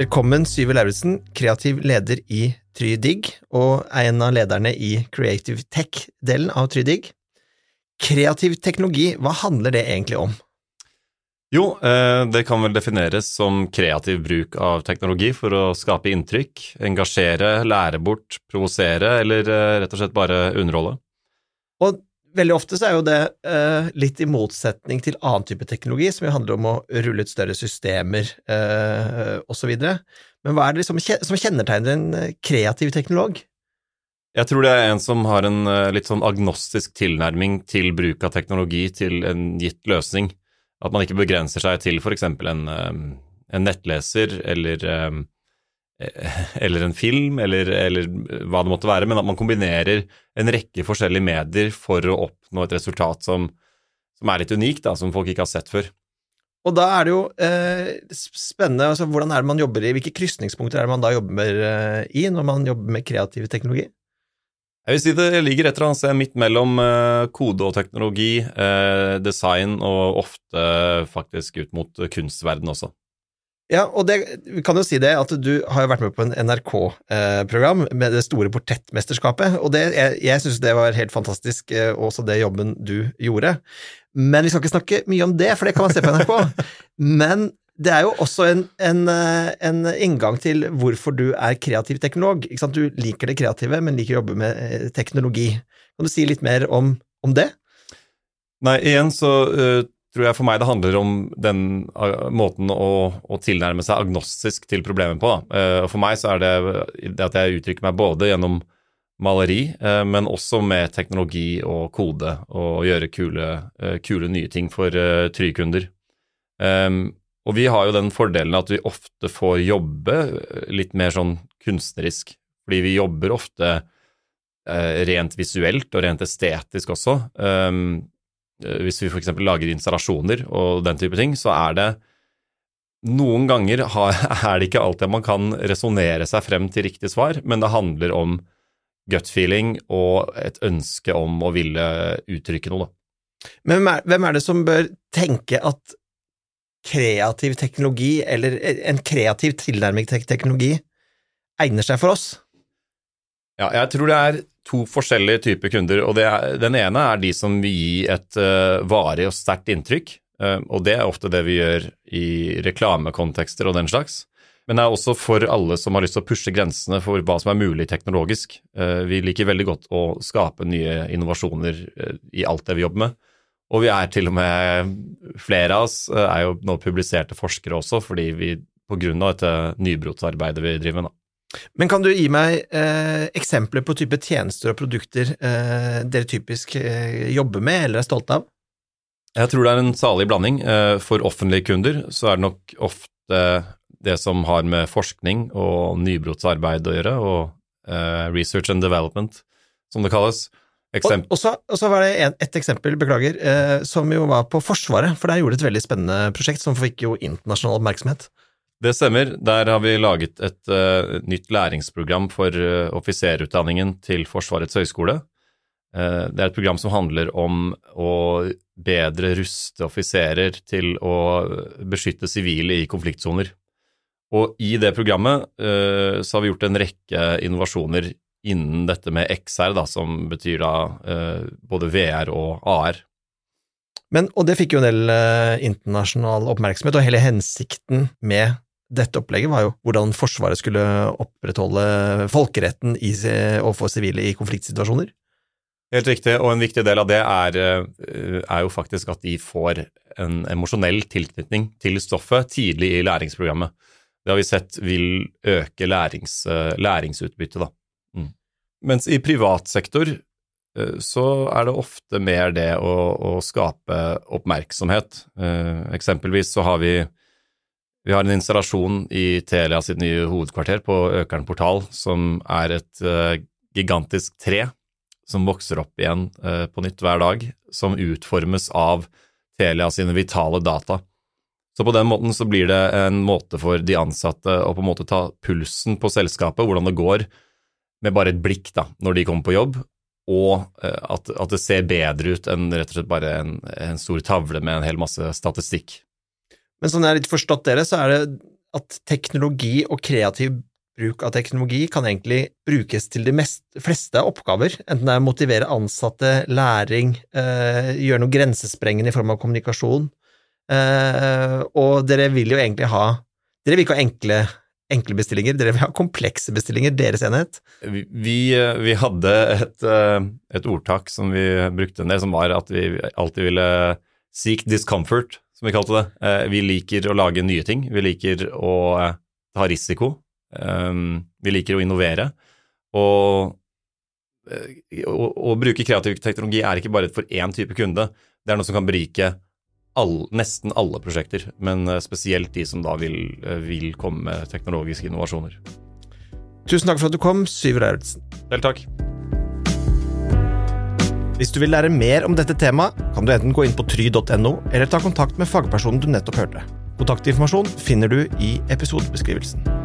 Velkommen, Syve Lauritzen, kreativ leder i TryDig, og er en av lederne i Creative Tech-delen av TryDig. Kreativ teknologi, hva handler det egentlig om? Jo, eh, det kan vel defineres som kreativ bruk av teknologi for å skape inntrykk, engasjere, lære bort, provosere eller eh, rett og slett bare underholde. Og veldig ofte så er jo det eh, litt i motsetning til annen type teknologi, som jo handler om å rulle ut større systemer eh, osv. Men hva er det liksom som kjennetegner en eh, kreativ teknolog? Jeg tror det er en som har en litt sånn agnostisk tilnærming til bruk av teknologi til en gitt løsning. At man ikke begrenser seg til f.eks. En, en nettleser eller Eh, eller en film, eller, eller, hva det måtte være, men at man kombinerer en rekke forskjellige medier for å oppnå et resultat som, som er litt unikt, da, som folk ikke har sett før. Og da er det jo eh, spennende, altså hvordan er det man jobber i, hvilke krysningspunkter er det man da jobber eh, i når man jobber med kreativ teknologi? Jeg vil si det ligger et eller annet sted midt mellom eh, kode og teknologi, eh, design og ofte faktisk ut mot kunstverden også. Ja, og det, vi kan jo si det at du har jo vært med på en NRK-program med det store portrettmesterskapet, og det, jeg, jeg syns det var helt fantastisk, eh, også det jobben du gjorde. Men vi skal ikke snakke mye om det, for det kan man se på NRK. Men det er jo også en, en, eh, en inngang til hvorfor du er kreativ teknolog. Du liker det kreative, men liker å jobbe med eh, teknologi. Kan du si litt mer om, om det? Nei, igjen så uh tror jeg for meg det handler om den uh, måten å, å, tilnærme seg agnostisk til problemet på. Uh, for meg så er det, det at jeg uttrykker meg både gjennom maleri, uh, men også med teknologi og kode, og gjøre kule, kule nye ting for trykunder. Um, og vi har jo den fordelen at vi ofte får jobbe litt mer sånn kunstnerisk, fordi vi jobber ofte rent visuelt og rent estetisk også. Um, Eh, hvis vi f.eks. lager installasjoner og den type ting, så er det noen ganger er det ikke alltid man kan resonnere seg frem til riktig svar, men det handler om gut feeling og et ønske om å ville uttrykke noe, da. Men hvem er det som bør tenke at kreativ teknologi, eller en kreativ tilnærming til teknologi, egner seg for oss? Ja, jeg tror det er to forskjellige typer kunder. og er, Den ene er de som vil gi et uh, varig og sterkt inntrykk. Uh, og det er ofte det vi gjør i reklamekontekster og den slags. Men det er også for alle som har lyst til å pushe grensene for hva som er mulig teknologisk. Uh, vi liker veldig godt å skape nye innovasjoner i alt det vi jobber med. Og vi er til og med Flere av oss er jo nå publiserte forskere også, fordi vi av dette nybrottsarbeidet vi driver med. Men kan du gi meg eh, eksempler på type tjenester og produkter eh, dere typisk eh, jobber med eller er stolte av? Jeg tror det er en salig blanding. Eh, for offentlige kunder så er det nok ofte det som har med forskning og nybrottsarbeid å gjøre, og eh, research and development, som det kalles. Eksempel. Og, og, så, var det en, et eksempel, beklager, eh, som jo var på Forsvaret, for der gjorde et veldig spennende prosjekt som fikk jo internasjonal oppmerksomhet. Det stemmer. Der har vi laget et uh, nytt læringsprogram for uh, offiserutdanningen til Forsvarets høgskole. Uh, det er et program som handler om å bedre ruste offiserer til å beskytte sivile i konfliktsoner. Og i det programmet så har vi gjort en rekke innovasjoner innen dette med XR, da, som betyr da både VR og AR. Men, og det fikk jo en del internasjonal oppmerksomhet, og hele hensikten med dette opplegget var jo hvordan Forsvaret skulle opprettholde folkeretten i, overfor sivile i konfliktsituasjoner. Helt riktig, og en viktig del av det er, eh, er jo faktisk at de får en emosjonell tilknytning til stoffet tidlig i læringsprogrammet. Det har vi sett vil øke lærings, eh, læringsutbyttet, da. Mm. Mens i privat sektor eh, så er det ofte mer det å, å skape oppmerksomhet. Eksempelvis så har vi vi har en installasjon i Telia sitt nye hovedkvarter på Økern portal, som er et uh, gigantisk tre som vokser opp igjen uh, på nytt hver dag, som utformes av Telia sine vitale data. Så på den måten så blir det en måte for de ansatte å på en måte ta pulsen på selskapet, hvordan det går, med bare et blikk da, når de kommer på jobb, og uh, at, at, det ser bedre ut enn rett og slett bare en, en stor tavle med en hel masse statistikk. Men sånn jeg har litt forstått dere, så er det, at teknologi og kreativ bruk av teknologi kan egentlig brukes til de mest, fleste oppgaver, enten det er å motivere ansatte, læring, eh, gjøre noe grensesprengende i form av kommunikasjon, eh, og dere vil jo egentlig ha Dere vil ikke ha enkle, enkle bestillinger, dere vil ha komplekse bestillinger, deres enhet. Vi, vi, vi hadde et, eh, et, ordtak som vi brukte en del, som var at vi alltid ville seek discomfort, som vi kalte det. Eh, vi liker å lage nye ting, vi liker å eh, ta risiko. Vi liker å innovere. Og å, bruke kreativ teknologi er ikke bare for én type kunde, det er noe som kan berike all, nesten alle prosjekter, men eh, spesielt de som da vil, eh, vil komme med teknologiske innovasjoner. Tusen takk for at du kom, Syver Eilertsen. Selv takk. Hvis du vil lære mer om dette temaet, kan du enten gå inn på try.no, eller ta kontakt med fagpersonen du nettopp hørte. Kontaktinformasjon finner du i episodebeskrivelsen.